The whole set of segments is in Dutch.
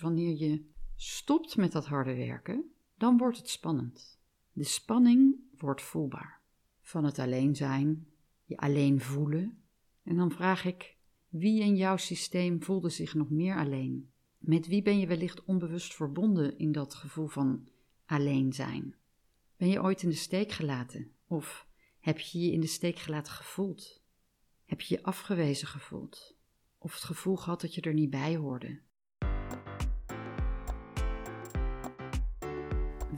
Wanneer je stopt met dat harde werken, dan wordt het spannend. De spanning wordt voelbaar. Van het alleen zijn, je alleen voelen. En dan vraag ik, wie in jouw systeem voelde zich nog meer alleen? Met wie ben je wellicht onbewust verbonden in dat gevoel van alleen zijn? Ben je ooit in de steek gelaten? Of heb je je in de steek gelaten gevoeld? Heb je je afgewezen gevoeld? Of het gevoel gehad dat je er niet bij hoorde?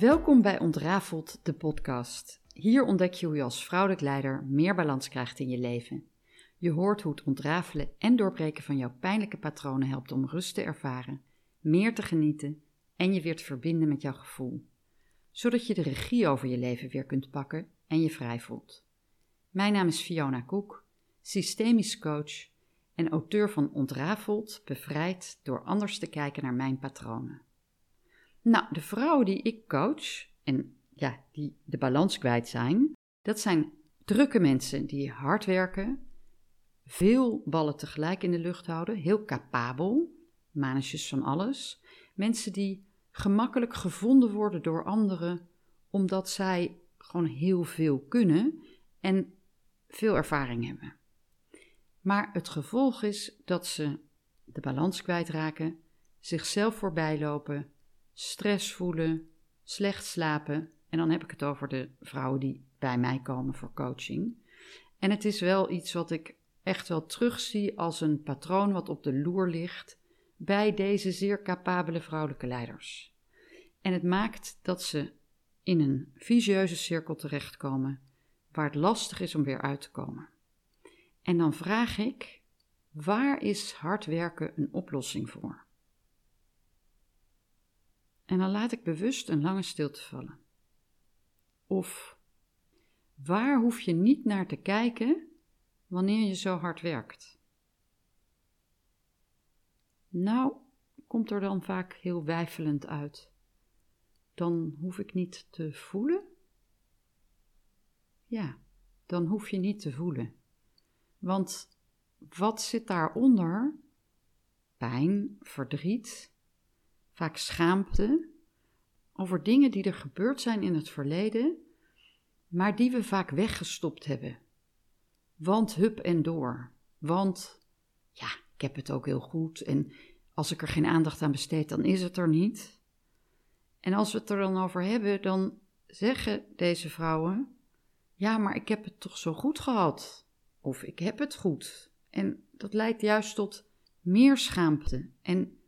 Welkom bij Ontrafeld, de podcast. Hier ontdek je hoe je als vrouwelijk leider meer balans krijgt in je leven. Je hoort hoe het ontrafelen en doorbreken van jouw pijnlijke patronen helpt om rust te ervaren, meer te genieten en je weer te verbinden met jouw gevoel. Zodat je de regie over je leven weer kunt pakken en je vrij voelt. Mijn naam is Fiona Koek, systemisch coach en auteur van Ontrafeld, bevrijd door anders te kijken naar mijn patronen. Nou, de vrouwen die ik coach en ja, die de balans kwijt zijn, dat zijn drukke mensen die hard werken, veel ballen tegelijk in de lucht houden, heel capabel, manetjes van alles. Mensen die gemakkelijk gevonden worden door anderen omdat zij gewoon heel veel kunnen en veel ervaring hebben. Maar het gevolg is dat ze de balans kwijtraken, zichzelf voorbij stress voelen, slecht slapen. En dan heb ik het over de vrouwen die bij mij komen voor coaching. En het is wel iets wat ik echt wel terugzie als een patroon wat op de loer ligt bij deze zeer capabele vrouwelijke leiders. En het maakt dat ze in een visieuze cirkel terechtkomen waar het lastig is om weer uit te komen. En dan vraag ik: waar is hard werken een oplossing voor? En dan laat ik bewust een lange stilte vallen. Of waar hoef je niet naar te kijken wanneer je zo hard werkt? Nou, komt er dan vaak heel wijfelend uit. Dan hoef ik niet te voelen? Ja, dan hoef je niet te voelen. Want wat zit daaronder? Pijn, verdriet, vaak schaamte over dingen die er gebeurd zijn in het verleden, maar die we vaak weggestopt hebben. Want hup en door. Want ja, ik heb het ook heel goed en als ik er geen aandacht aan besteed, dan is het er niet. En als we het er dan over hebben, dan zeggen deze vrouwen: Ja, maar ik heb het toch zo goed gehad. Of ik heb het goed. En dat leidt juist tot meer schaamte. En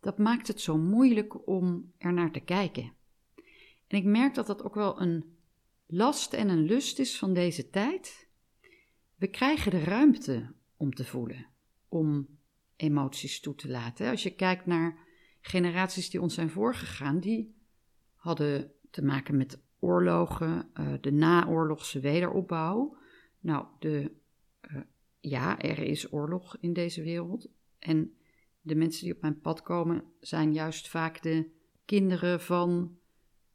dat maakt het zo moeilijk om er naar te kijken. En ik merk dat dat ook wel een last en een lust is van deze tijd. We krijgen de ruimte om te voelen, om emoties toe te laten. Als je kijkt naar generaties die ons zijn voorgegaan, die hadden te maken met oorlogen, uh, de naoorlogse wederopbouw. Nou, de, uh, ja, er is oorlog in deze wereld. En de mensen die op mijn pad komen zijn juist vaak de kinderen van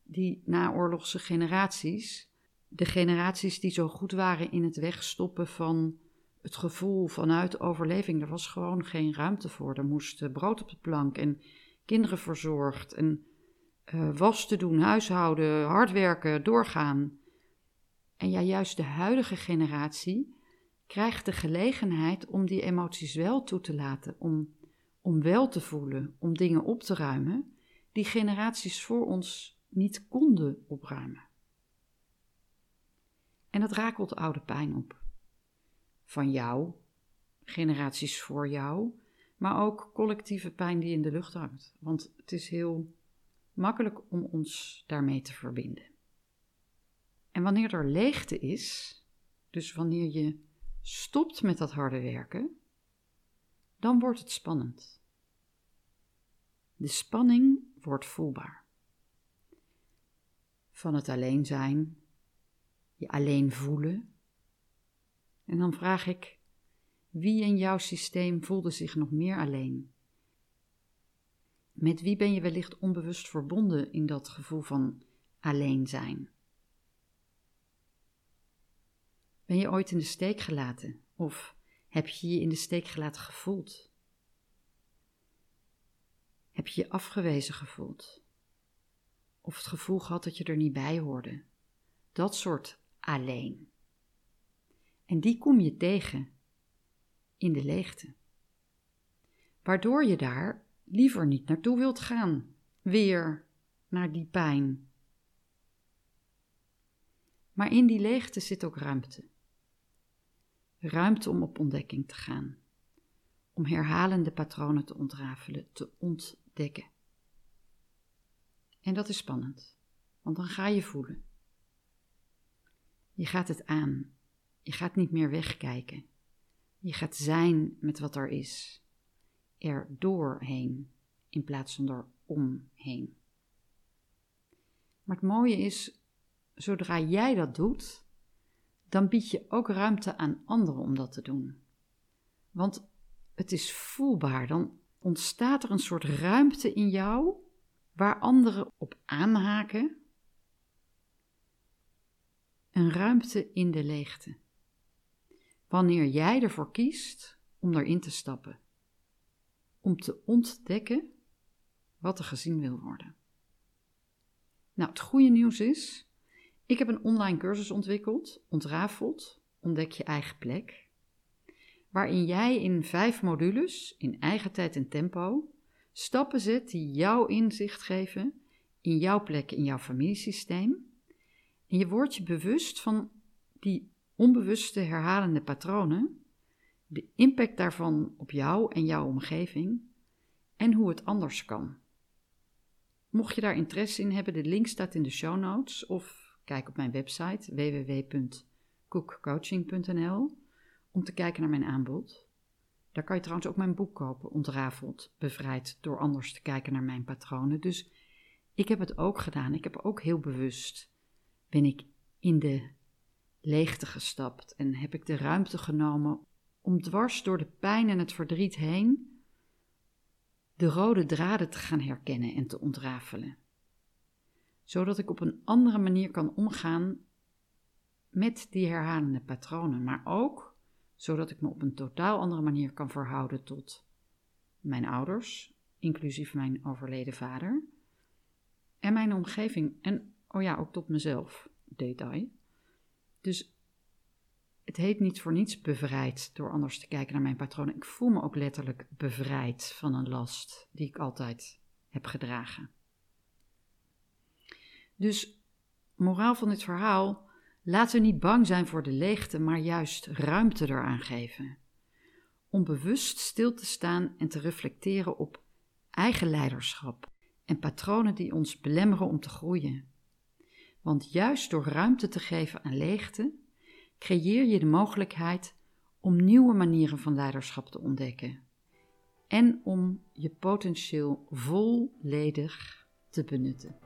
die naoorlogse generaties. De generaties die zo goed waren in het wegstoppen van het gevoel vanuit overleving. Er was gewoon geen ruimte voor. Er moest brood op de plank en kinderen verzorgd en uh, was te doen, huishouden, hard werken, doorgaan. En ja, juist de huidige generatie krijgt de gelegenheid om die emoties wel toe te laten, om om wel te voelen, om dingen op te ruimen, die generaties voor ons niet konden opruimen. En dat rakelt oude pijn op. Van jou, generaties voor jou, maar ook collectieve pijn die in de lucht hangt. Want het is heel makkelijk om ons daarmee te verbinden. En wanneer er leegte is, dus wanneer je stopt met dat harde werken, dan wordt het spannend. De spanning wordt voelbaar. Van het alleen zijn, je alleen voelen. En dan vraag ik, wie in jouw systeem voelde zich nog meer alleen? Met wie ben je wellicht onbewust verbonden in dat gevoel van alleen zijn? Ben je ooit in de steek gelaten? Of heb je je in de steek gelaten gevoeld? Heb je je afgewezen gevoeld? Of het gevoel gehad dat je er niet bij hoorde? Dat soort alleen. En die kom je tegen in de leegte. Waardoor je daar liever niet naartoe wilt gaan. Weer naar die pijn. Maar in die leegte zit ook ruimte. Ruimte om op ontdekking te gaan. Om herhalende patronen te ontrafelen, te ontdekken. En dat is spannend, want dan ga je voelen. Je gaat het aan. Je gaat niet meer wegkijken. Je gaat zijn met wat er is. Er doorheen in plaats van er omheen. Maar het mooie is, zodra jij dat doet, dan bied je ook ruimte aan anderen om dat te doen. Want het is voelbaar, dan ontstaat er een soort ruimte in jou waar anderen op aanhaken. Een ruimte in de leegte. Wanneer jij ervoor kiest om erin te stappen, om te ontdekken wat er gezien wil worden. Nou, het goede nieuws is, ik heb een online cursus ontwikkeld, ontrafeld, ontdek je eigen plek, waarin jij in vijf modules, in eigen tijd en tempo, stappen zet die jouw inzicht geven in jouw plek in jouw familiesysteem. En je wordt je bewust van die onbewuste herhalende patronen, de impact daarvan op jou en jouw omgeving en hoe het anders kan. Mocht je daar interesse in hebben, de link staat in de show notes of kijk op mijn website www.cookcoaching.nl om te kijken naar mijn aanbod. Daar kan je trouwens ook mijn boek kopen, Ontrafeld, bevrijd door anders te kijken naar mijn patronen. Dus ik heb het ook gedaan. Ik heb ook heel bewust ben ik in de leegte gestapt en heb ik de ruimte genomen om dwars door de pijn en het verdriet heen de rode draden te gaan herkennen en te ontrafelen. Zodat ik op een andere manier kan omgaan met die herhalende patronen, maar ook zodat ik me op een totaal andere manier kan verhouden tot mijn ouders, inclusief mijn overleden vader, en mijn omgeving en, oh ja, ook tot mezelf, detail. Dus het heet niet voor niets bevrijd door anders te kijken naar mijn patronen. Ik voel me ook letterlijk bevrijd van een last die ik altijd heb gedragen. Dus, moraal van dit verhaal: laten we niet bang zijn voor de leegte, maar juist ruimte eraan geven. Om bewust stil te staan en te reflecteren op eigen leiderschap en patronen die ons belemmeren om te groeien. Want juist door ruimte te geven aan leegte, creëer je de mogelijkheid om nieuwe manieren van leiderschap te ontdekken en om je potentieel volledig te benutten.